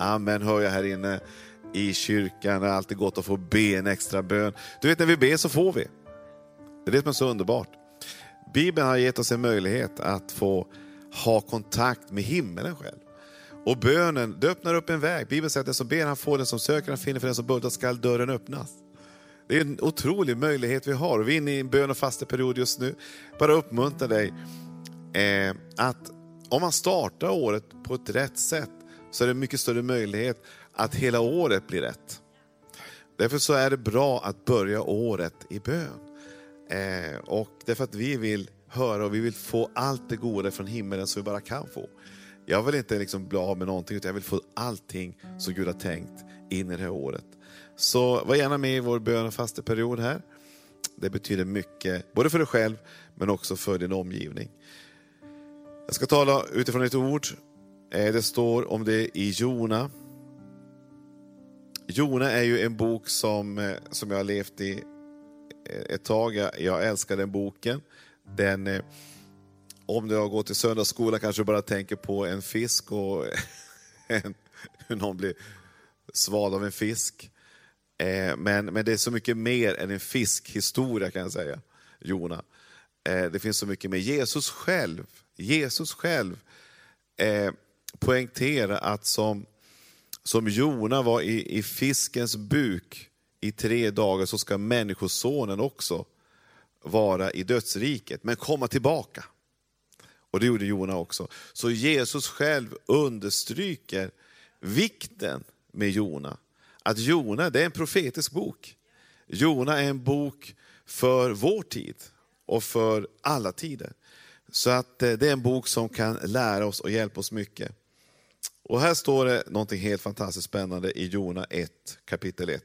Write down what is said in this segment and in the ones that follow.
Amen hör jag här inne i kyrkan. Det är alltid gott att få be en extra bön. Du vet när vi ber så får vi. Det är det som är så underbart. Bibeln har gett oss en möjlighet att få ha kontakt med himmelen själv. Och bönen, det öppnar upp en väg. Bibeln säger att den som ber han får, den som söker han finner, för den som bultar skall dörren öppnas. Det är en otrolig möjlighet vi har. Vi är inne i en bön och fasteperiod just nu. Bara uppmuntra dig eh, att om man startar året på ett rätt sätt så är det mycket större möjlighet att hela året blir rätt. Därför så är det bra att börja året i bön. Eh, och därför att vi vill höra och vi vill få allt det goda från himlen som vi bara kan få. Jag vill inte liksom bli av med någonting, utan jag vill få allting som Gud har tänkt in i det här året. Så var gärna med i vår bön och fasteperiod här. Det betyder mycket, både för dig själv men också för din omgivning. Jag ska tala utifrån ett ord. Eh, det står om det i Jona. Jona är ju en bok som, eh, som jag har levt i eh, ett tag. Jag älskar den boken. Den, om du har gått i söndagsskola kanske du bara tänker på en fisk och en, hur någon blir sval av en fisk. Men, men det är så mycket mer än en fiskhistoria kan jag säga, Jona. Det finns så mycket mer. Jesus själv Jesus själv poängtera att som, som Jona var i, i fiskens buk i tre dagar så ska människosonen också vara i dödsriket, men komma tillbaka. Och det gjorde Jona också. Så Jesus själv understryker vikten med Jona. Att Jona det är en profetisk bok. Jona är en bok för vår tid och för alla tider. Så att eh, det är en bok som kan lära oss och hjälpa oss mycket. Och här står det någonting helt fantastiskt spännande i Jona 1, kapitel 1.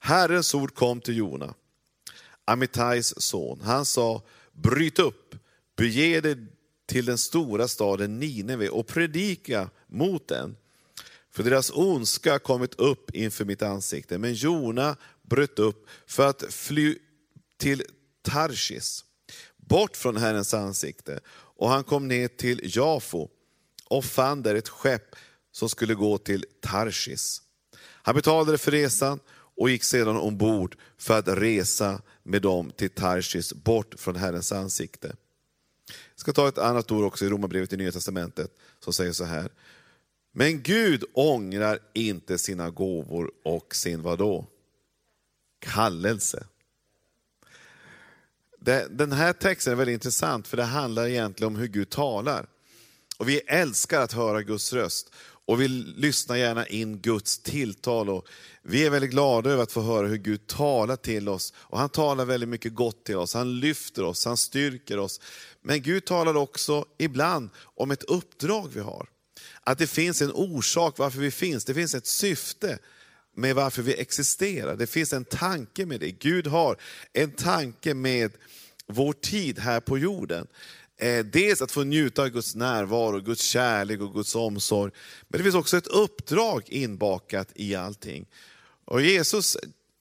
Herrens ord kom till Jona, Amitais son. Han sa, bryt upp, bege dig till den stora staden Nineve och predika mot den. För deras ondska har kommit upp inför mitt ansikte. Men Jona bröt upp för att fly till Tarsis bort från Herrens ansikte. Och han kom ner till Jafo och fann där ett skepp som skulle gå till Tarsis. Han betalade för resan och gick sedan ombord för att resa med dem till Tarsis, bort från Herrens ansikte. Jag ska ta ett annat ord också i Romarbrevet i Nya Testamentet som säger så här. Men Gud ångrar inte sina gåvor och sin vadå? Kallelse. Den här texten är väldigt intressant för det handlar egentligen om hur Gud talar. Och vi älskar att höra Guds röst och vi lyssnar gärna in Guds tilltal. Och vi är väldigt glada över att få höra hur Gud talar till oss. Och Han talar väldigt mycket gott till oss, han lyfter oss, han styrker oss. Men Gud talar också ibland om ett uppdrag vi har. Att det finns en orsak varför vi finns, det finns ett syfte med varför vi existerar. Det finns en tanke med det. Gud har en tanke med vår tid här på jorden. Eh, dels att få njuta av Guds närvaro, Guds kärlek och Guds omsorg. Men det finns också ett uppdrag inbakat i allting. Och Jesus,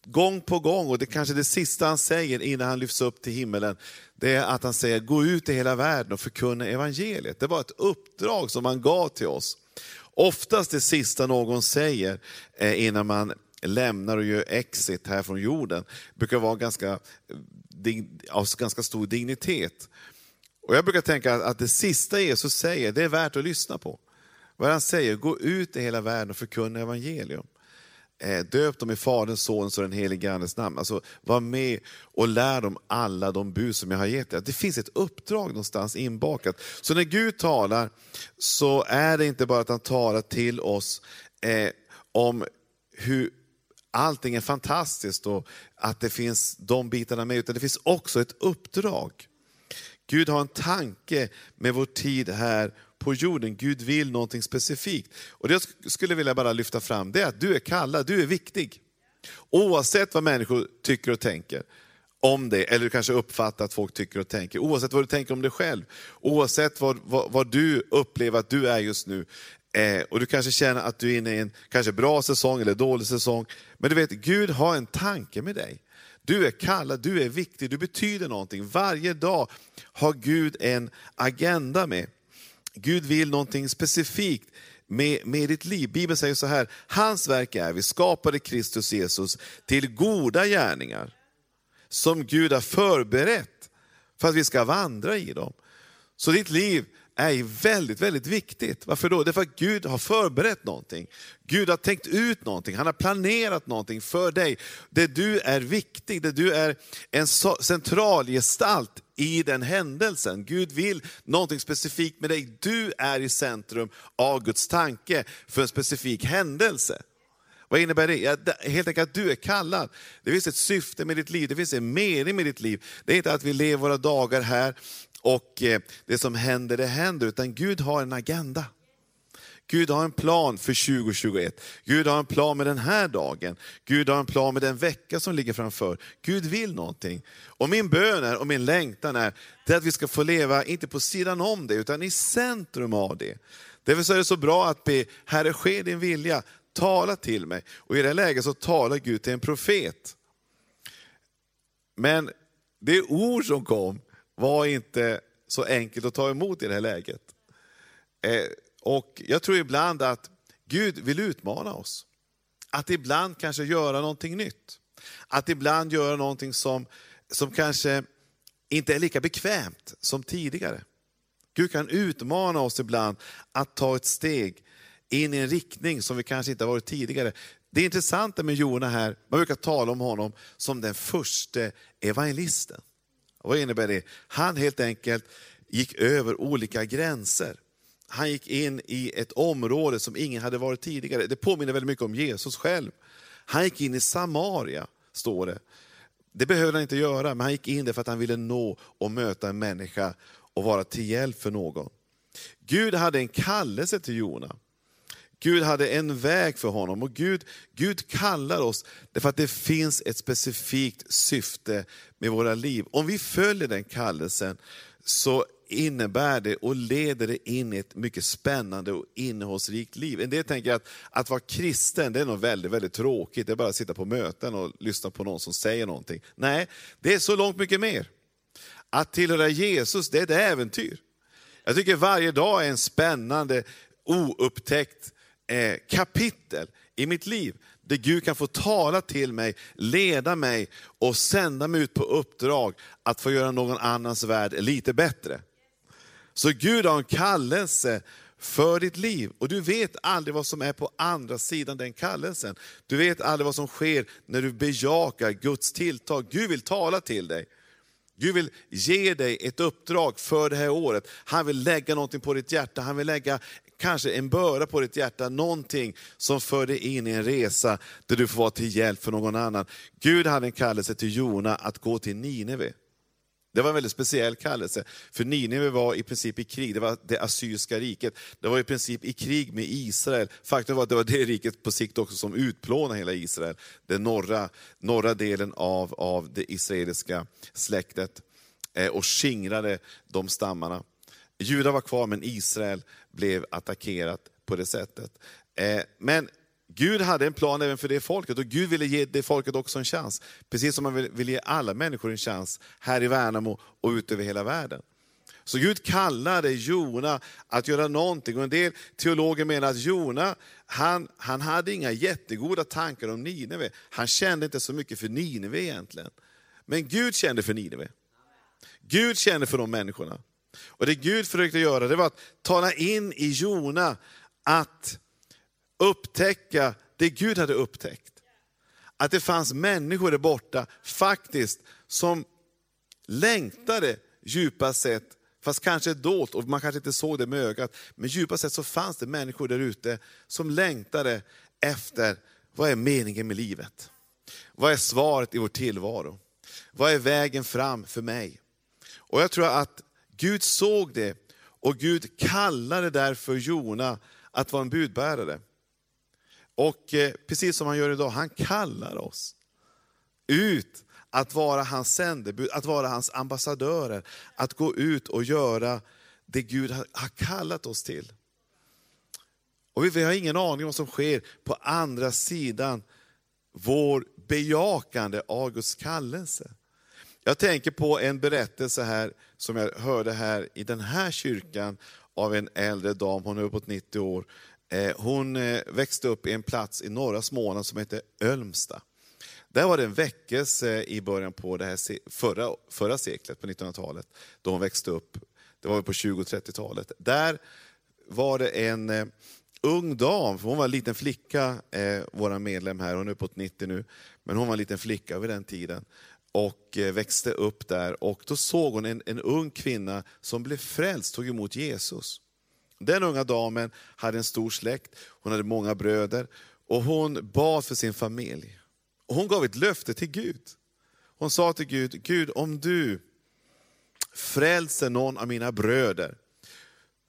gång på gång, och det är kanske det sista han säger innan han lyfts upp till himmelen, det är att han säger gå ut i hela världen och förkunna evangeliet. Det var ett uppdrag som han gav till oss. Oftast det sista någon säger eh, innan man lämnar och gör exit här från jorden, brukar vara ganska, av ganska stor dignitet. Och Jag brukar tänka att det sista Jesus säger, det är värt att lyssna på. Vad han säger, gå ut i hela världen och förkunna evangelium. Eh, döp dem i Faderns, Sonens och den helige Andes namn. Alltså, var med och lär dem alla de bud som jag har gett er. Det finns ett uppdrag någonstans inbakat. Så när Gud talar så är det inte bara att han talar till oss eh, om hur allting är fantastiskt och att det finns de bitarna med, utan det finns också ett uppdrag. Gud har en tanke med vår tid här på jorden. Gud vill någonting specifikt. Och det jag skulle vilja bara lyfta fram, det är att du är kallad, du är viktig. Oavsett vad människor tycker och tänker om dig, eller du kanske uppfattar att folk tycker och tänker, oavsett vad du tänker om dig själv, oavsett vad, vad, vad du upplever att du är just nu, eh, och du kanske känner att du är inne i en kanske bra säsong eller dålig säsong, men du vet, Gud har en tanke med dig. Du är kallad, du är viktig, du betyder någonting. Varje dag har Gud en agenda med. Gud vill någonting specifikt med, med ditt liv. Bibeln säger så här, hans verk är vi skapade Kristus Jesus till goda gärningar som Gud har förberett för att vi ska vandra i dem. Så ditt liv är väldigt, väldigt viktigt. Varför då? Därför att Gud har förberett någonting. Gud har tänkt ut någonting, han har planerat någonting för dig. Där du är viktig, där du är en central gestalt i den händelsen. Gud vill någonting specifikt med dig. Du är i centrum av Guds tanke för en specifik händelse. Vad innebär det? Ja, helt enkelt att du är kallad. Det finns ett syfte med ditt liv, det finns en mening med ditt liv. Det är inte att vi lever våra dagar här och eh, det som händer, det händer. Utan Gud har en agenda. Gud har en plan för 2021. Gud har en plan med den här dagen. Gud har en plan med den vecka som ligger framför. Gud vill någonting. Och min bön är, och min längtan är, det är att vi ska få leva, inte på sidan om det, utan i centrum av det. Därför är det så bra att be, Herre ske din vilja, tala till mig. Och i det läget så talar Gud till en profet. Men det ord som kom, var inte så enkelt att ta emot i det här läget. Eh, och Jag tror ibland att Gud vill utmana oss. Att ibland kanske göra någonting nytt. Att ibland göra någonting som, som kanske inte är lika bekvämt som tidigare. Gud kan utmana oss ibland att ta ett steg in i en riktning som vi kanske inte har varit tidigare. Det intressanta med Jona här, man brukar tala om honom som den första evangelisten. Vad innebär det? Han helt enkelt gick över olika gränser. Han gick in i ett område som ingen hade varit tidigare. Det påminner väldigt mycket om Jesus själv. Han gick in i Samaria, står det. Det behövde han inte göra, men han gick in där för att han ville nå och möta en människa och vara till hjälp för någon. Gud hade en kallelse till Jona. Gud hade en väg för honom och Gud, Gud kallar oss därför att det finns ett specifikt syfte med våra liv. Om vi följer den kallelsen så innebär det och leder det in i ett mycket spännande och innehållsrikt liv. En del tänker att att vara kristen det är något väldigt, väldigt tråkigt, det är bara att sitta på möten och lyssna på någon som säger någonting. Nej, det är så långt mycket mer. Att tillhöra Jesus, det är ett äventyr. Jag tycker varje dag är en spännande, oupptäckt Eh, kapitel i mitt liv. Där Gud kan få tala till mig, leda mig och sända mig ut på uppdrag att få göra någon annans värld lite bättre. Så Gud har en kallelse för ditt liv. Och du vet aldrig vad som är på andra sidan den kallelsen. Du vet aldrig vad som sker när du bejakar Guds tilltag. Gud vill tala till dig. Gud vill ge dig ett uppdrag för det här året. Han vill lägga någonting på ditt hjärta, han vill lägga kanske en börda på ditt hjärta, någonting som för dig in i en resa där du får vara till hjälp för någon annan. Gud hade en kallelse till Jona att gå till Nineve. Det var en väldigt speciell kallelse, för Nineve var i princip i krig, det var det assyriska riket. Det var i princip i krig med Israel. Faktum var att det var det riket på sikt också som utplånade hela Israel, den norra, norra delen av, av det israeliska släktet eh, och skingrade de stammarna. Juda var kvar, men Israel blev attackerat på det sättet. Eh, men Gud hade en plan även för det folket och Gud ville ge det folket också en chans. Precis som han vill ge alla människor en chans här i Värnamo och ut över hela världen. Så Gud kallade Jona att göra någonting. Och en del teologer menar att Jona, han, han hade inga jättegoda tankar om Nineve. Han kände inte så mycket för Nineve egentligen. Men Gud kände för Nineve. Gud kände för de människorna. Och det Gud försökte göra det var att tala in i Jona att upptäcka det Gud hade upptäckt. Att det fanns människor där borta faktiskt som längtade djupast sett, fast kanske dolt och man kanske inte såg det med ögat, men djupast sett så fanns det människor där ute som längtade efter, vad är meningen med livet? Vad är svaret i vår tillvaro? Vad är vägen fram för mig? Och jag tror att Gud såg det och Gud kallade därför Jona att vara en budbärare. Och eh, precis som han gör idag, han kallar oss ut att vara hans sändebud, att vara hans ambassadörer, att gå ut och göra det Gud har kallat oss till. Och vi har ingen aning om vad som sker på andra sidan vår bejakande av Guds kallelse. Jag tänker på en berättelse här som jag hörde här i den här kyrkan av en äldre dam, hon är uppåt 90 år, eh, hon eh, växte upp i en plats i norra Småland som heter Ölmsta. Där var det en väckelse i början på det här förra, förra seklet, på 1900-talet, då hon växte upp. Det var på 20 30-talet. Där var det en eh, ung dam, hon var en liten flicka, eh, vår medlem här, hon är uppåt 90 nu, men hon var en liten flicka vid den tiden och eh, växte upp där. Och Då såg hon en, en ung kvinna som blev frälst, tog emot Jesus. Den unga damen hade en stor släkt, hon hade många bröder och hon bad för sin familj. Och hon gav ett löfte till Gud. Hon sa till Gud, Gud om du frälser någon av mina bröder,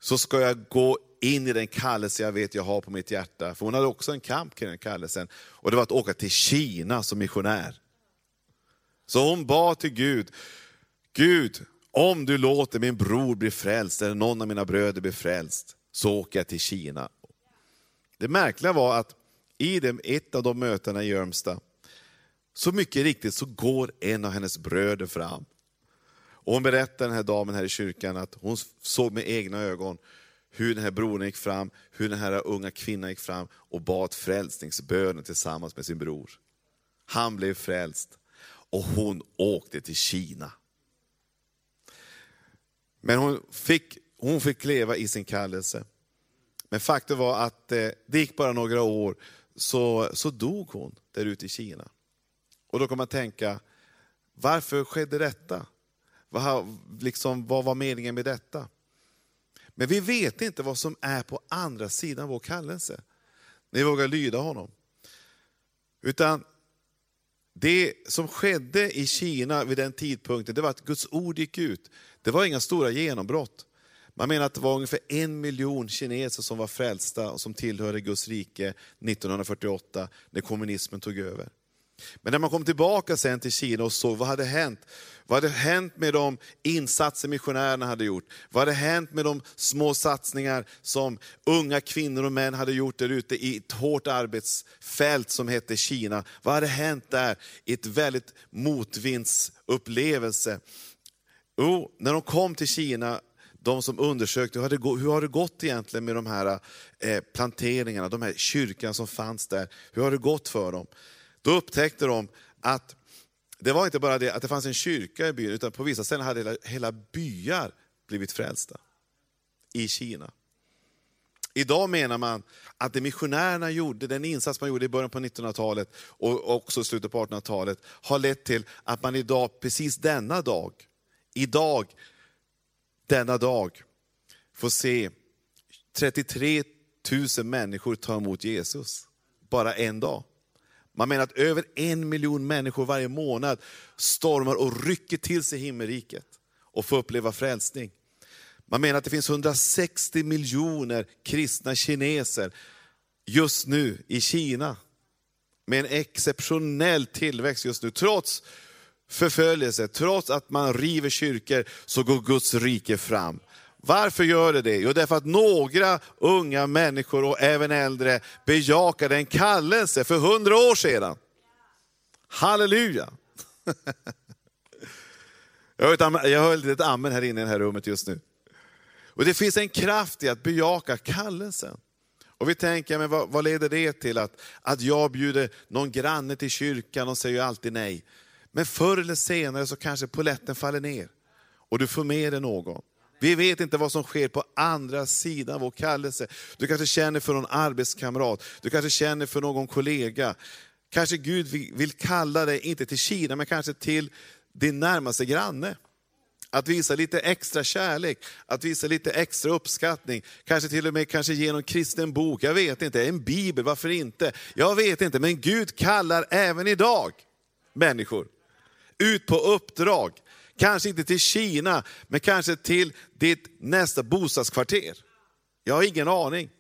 så ska jag gå in i den kallelse jag vet jag har på mitt hjärta. För hon hade också en kamp kring den kallelsen. Och det var att åka till Kina som missionär. Så hon bad till Gud, Gud, om du låter min bror bli frälst, eller någon av mina bröder bli frälst, så åker jag till Kina. Det märkliga var att i ett av de mötena i Örmstad, så mycket riktigt så går en av hennes bröder fram. Och hon berättar den här damen här i kyrkan att hon såg med egna ögon hur den här brodern gick fram, hur den här unga kvinnan gick fram och bad frälsningsbönen tillsammans med sin bror. Han blev frälst och hon åkte till Kina. Men hon fick, hon fick leva i sin kallelse. Men faktum var att eh, det gick bara några år, så, så dog hon där ute i Kina. Och då kan man tänka, varför skedde detta? Vad, liksom, vad var meningen med detta? Men vi vet inte vad som är på andra sidan vår kallelse, när vi vågar lyda honom. Utan det som skedde i Kina vid den tidpunkten, det var att Guds ord gick ut. Det var inga stora genombrott. Man menar att det var ungefär en miljon kineser som var frälsta och som tillhörde Guds rike 1948, när kommunismen tog över. Men när man kom tillbaka sen till Kina och såg vad hade hänt, vad hade hänt med de insatser missionärerna hade gjort? Vad hade hänt med de små satsningar som unga kvinnor och män hade gjort där ute i ett hårt arbetsfält som hette Kina? Vad hade hänt där i ett väldigt motvindsupplevelse? Jo, när de kom till Kina, de som undersökte, hur har det, hur har det gått egentligen med de här eh, planteringarna, de här kyrkorna som fanns där? Hur har det gått för dem? Då upptäckte de att det var inte bara det att det fanns en kyrka i byn, utan på vissa ställen hade hela, hela byar blivit frälsta. I Kina. Idag menar man att det missionärerna gjorde, den insats man gjorde i början på 1900-talet och också slutet på 1800-talet, har lett till att man idag, precis denna dag, idag, denna dag, får se 33 000 människor ta emot Jesus. Bara en dag. Man menar att över en miljon människor varje månad stormar och rycker till sig himmelriket och får uppleva frälsning. Man menar att det finns 160 miljoner kristna kineser just nu i Kina. Med en exceptionell tillväxt just nu. Trots förföljelse, trots att man river kyrkor, så går Guds rike fram. Varför gör det det? Jo, därför att några unga människor och även äldre bejakade en kallelse för hundra år sedan. Halleluja! Jag hör, ett litet amen här inne i det här rummet just nu. Och Det finns en kraft i att bejaka kallelsen. Och vi tänker, men vad, vad, leder det till? Att, att jag bjuder någon granne till kyrkan och säger alltid nej. Men förr eller senare så kanske poletten faller ner och du får med dig någon. Vi vet inte vad som sker på andra sidan vår kallelse. Du kanske känner för någon arbetskamrat, du kanske känner för någon kollega. Kanske Gud vill kalla dig, inte till Kina, men kanske till din närmaste granne. Att visa lite extra kärlek, att visa lite extra uppskattning. Kanske till och med kanske ge någon kristen bok, jag vet inte, en bibel, varför inte? Jag vet inte, men Gud kallar även idag människor ut på uppdrag. Kanske inte till Kina, men kanske till ditt nästa bostadskvarter. Jag har ingen aning.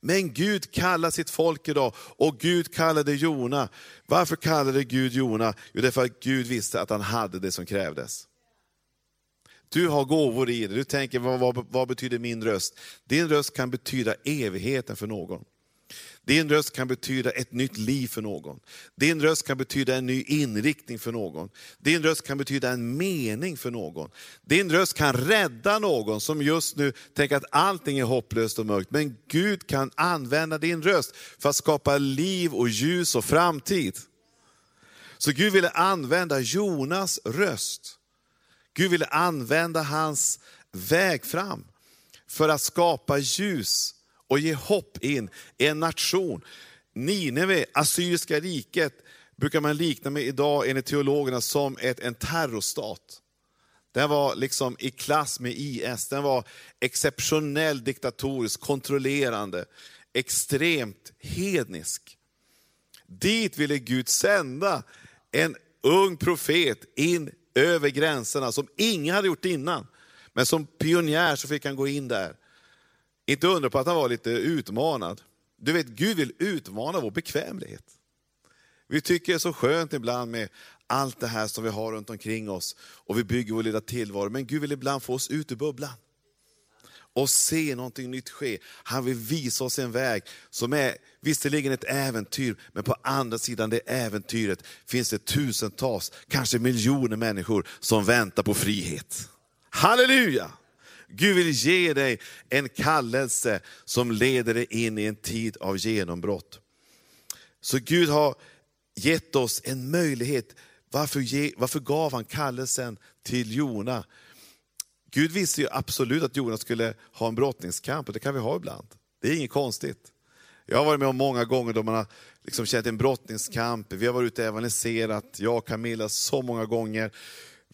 Men Gud kallar sitt folk idag och Gud kallade Jona. Varför kallade Gud Jona? Jo, därför att Gud visste att han hade det som krävdes. Du har gåvor i dig, du tänker vad, vad, vad betyder min röst? Din röst kan betyda evigheten för någon. Din röst kan betyda ett nytt liv för någon. Din röst kan betyda en ny inriktning för någon. Din röst kan betyda en mening för någon. Din röst kan rädda någon som just nu tänker att allting är hopplöst och mörkt. Men Gud kan använda din röst för att skapa liv och ljus och framtid. Så Gud ville använda Jonas röst. Gud ville använda hans väg fram för att skapa ljus och ge hopp in i en nation. Nineve, Assyriska riket, brukar man likna med idag enligt teologerna som ett, en terrorstat. Den var liksom i klass med IS, den var exceptionell diktatorisk, kontrollerande, extremt hednisk. Dit ville Gud sända en ung profet in över gränserna som ingen hade gjort innan. Men som pionjär så fick han gå in där. Inte undra på att han var lite utmanad. Du vet, Gud vill utmana vår bekvämlighet. Vi tycker det är så skönt ibland med allt det här som vi har runt omkring oss och vi bygger vår lilla tillvaro. Men Gud vill ibland få oss ut ur bubblan och se någonting nytt ske. Han vill visa oss en väg som är visserligen ett äventyr, men på andra sidan det äventyret finns det tusentals, kanske miljoner människor som väntar på frihet. Halleluja! Gud vill ge dig en kallelse som leder dig in i en tid av genombrott. Så Gud har gett oss en möjlighet. Varför, ge, varför gav han kallelsen till Jona? Gud visste ju absolut att Jona skulle ha en brottningskamp och det kan vi ha ibland. Det är inget konstigt. Jag har varit med om många gånger då man har liksom känt en brottningskamp. Vi har varit ute och evangeliserat, jag och Camilla, så många gånger.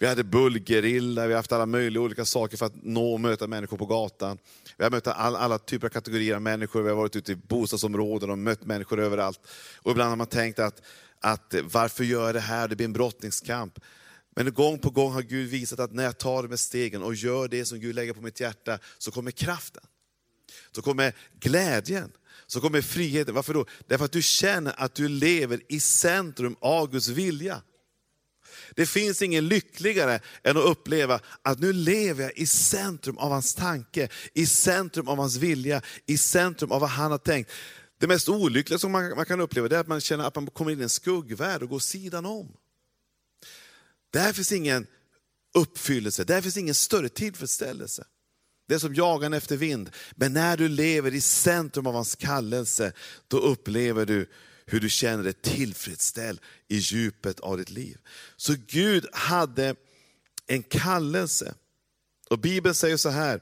Vi hade bullgerilla, vi har haft alla möjliga olika saker för att nå och möta människor på gatan. Vi har mött all, alla typer av kategorier av människor, vi har varit ute i bostadsområden och mött människor överallt. Och ibland har man tänkt att, att varför gör jag det här? Det blir en brottningskamp. Men gång på gång har Gud visat att när jag tar de här stegen och gör det som Gud lägger på mitt hjärta, så kommer kraften. Så kommer glädjen. Så kommer friheten. Varför då? Därför att du känner att du lever i centrum av Guds vilja. Det finns ingen lyckligare än att uppleva att nu lever jag i centrum av hans tanke, i centrum av hans vilja, i centrum av vad han har tänkt. Det mest olyckliga som man, man kan uppleva är att man känner att man kommer in i en skuggvärld och går sidan om. Där finns ingen uppfyllelse, där finns ingen större tillfredsställelse. Det är som jagan efter vind. Men när du lever i centrum av hans kallelse, då upplever du hur du känner dig tillfredsställd i djupet av ditt liv. Så Gud hade en kallelse. Och Bibeln säger så här,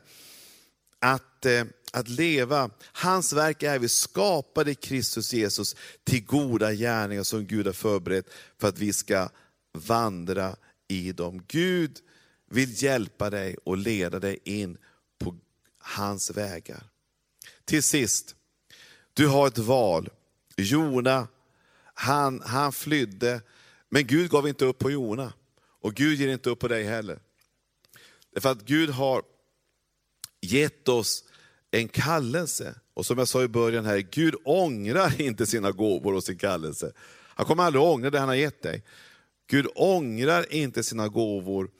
att, eh, att leva, hans verk är vi skapade i Kristus Jesus till goda gärningar som Gud har förberett för att vi ska vandra i dem. Gud vill hjälpa dig och leda dig in på hans vägar. Till sist, du har ett val. Jona, han, han flydde, men Gud gav inte upp på Jona. Och Gud ger inte upp på dig heller. Därför att Gud har gett oss en kallelse. Och som jag sa i början här, Gud ångrar inte sina gåvor och sin kallelse. Han kommer aldrig ångra det han har gett dig. Gud ångrar inte sina gåvor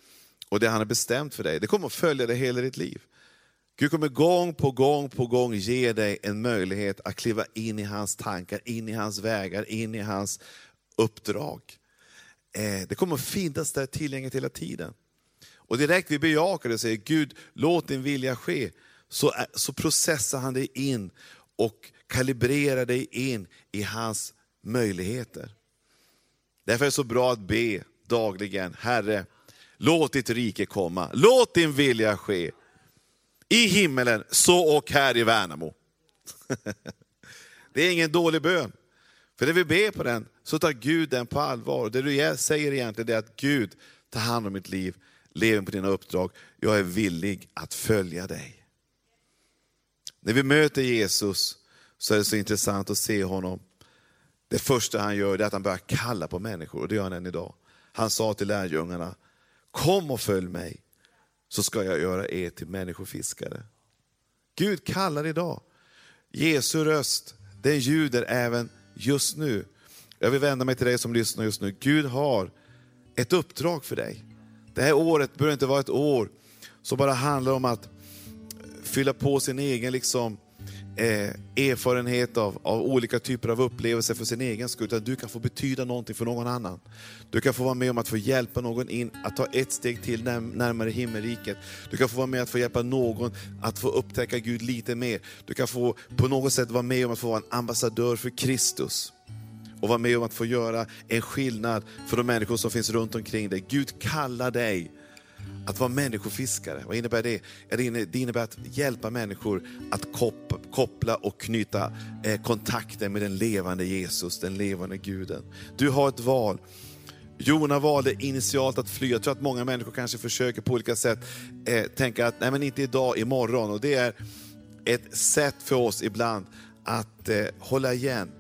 och det han har bestämt för dig. Det kommer att följa dig hela ditt liv. Gud kommer gång på gång på gång ge dig en möjlighet att kliva in i hans tankar, in i hans vägar, in i hans uppdrag. Eh, det kommer att finnas där tillgängligt hela tiden. Och direkt vi bejakar det och säger Gud, låt din vilja ske, så, så processar han dig in och kalibrerar dig in i hans möjligheter. Därför är det så bra att be dagligen, Herre, låt ditt rike komma, låt din vilja ske. I himmelen, så och här i Värnamo. Det är ingen dålig bön. För när vi ber på den, så tar Gud den på allvar. Det du säger egentligen är att Gud, tar hand om mitt liv, lever på dina uppdrag. Jag är villig att följa dig. När vi möter Jesus så är det så intressant att se honom det första han gör är att han börjar kalla på människor och det gör han än idag. Han sa till lärjungarna, kom och följ mig så ska jag göra er till människofiskare. Gud kallar idag. Jesu röst, den ljuder även just nu. Jag vill vända mig till dig som lyssnar just nu. Gud har ett uppdrag för dig. Det här året behöver inte vara ett år som bara handlar om att fylla på sin egen liksom, eh, erfarenhet av, av olika typer av upplevelser för sin egen skull, utan du kan få betyda någonting för någon annan. Du kan få vara med om att få hjälpa någon in att ta ett steg till närmare himmelriket. Du kan få vara med att få hjälpa någon att få upptäcka Gud lite mer. Du kan få på något sätt vara med om att få vara en ambassadör för Kristus och vara med om att få göra en skillnad för de människor som finns runt omkring dig. Gud kallar dig att vara människofiskare. Vad innebär det? Det innebär att hjälpa människor att koppla koppla och knyta eh, med den levande Jesus, den levande guden. Du har ett val. Jona valde initialt att fly. Jag tror att många människor kanske försöker på olika sätt eh, tänka att, nej men inte idag, imorgon. Och det är ett sätt för oss ibland att eh, hålla igen.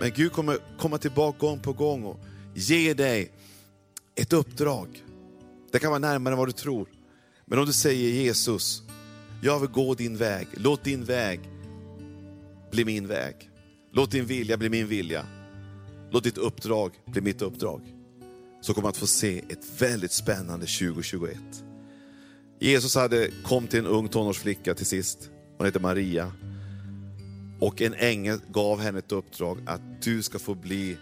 Men Gud kommer komma tillbaka gång på gång och ge dig ett uppdrag. Det kan vara närmare än vad du tror. Men om du säger Jesus, jag vill gå din väg. Låt din väg bli min väg. Låt din vilja bli min vilja. Låt ditt uppdrag bli mitt uppdrag. Så kommer att få se ett väldigt spännande 2021. Jesus hade kom till en ung tonårsflicka till sist. Hon heter Maria. Och en ängel gav henne ett uppdrag att du ska få bli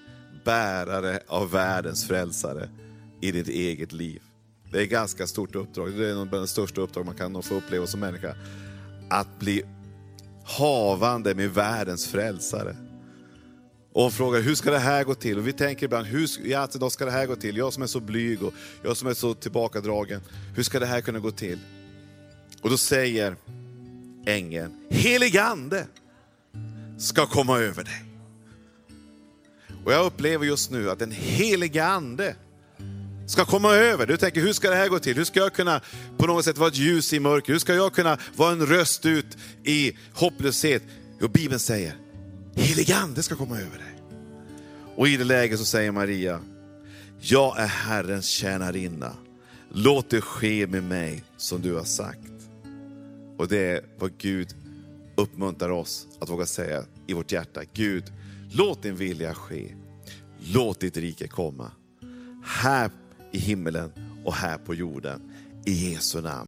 bärare av världens frälsare i ditt eget liv. Det är ett ganska stort uppdrag. Det är nog det största uppdrag man kan få uppleva som människa. Att bli havande med världens frälsare. Och frågar hur ska det här gå till? Och vi tänker ibland, hur i all ska det här gå till? Jag som är så blyg och jag som är så tillbakadragen. Hur ska det här kunna gå till? Och då säger ängeln, helig ande ska komma över dig. Och jag upplever just nu att den heliga ande ska komma över. Du tänker, hur ska det här gå till? Hur ska jag kunna på något sätt vara ett ljus i mörker? Hur ska jag kunna vara en röst ut i hopplöshet? Jo, Bibeln säger, helig ande ska komma över dig. Och i det läget så säger Maria, jag är Herrens tjänarinna. Låt det ske med mig som du har sagt. Och det är vad Gud uppmuntrar oss att våga säga i vårt hjärta. Gud, låt din vilja ske. Låt ditt rike komma. Här i himmelen och här på jorden. I Jesu namn.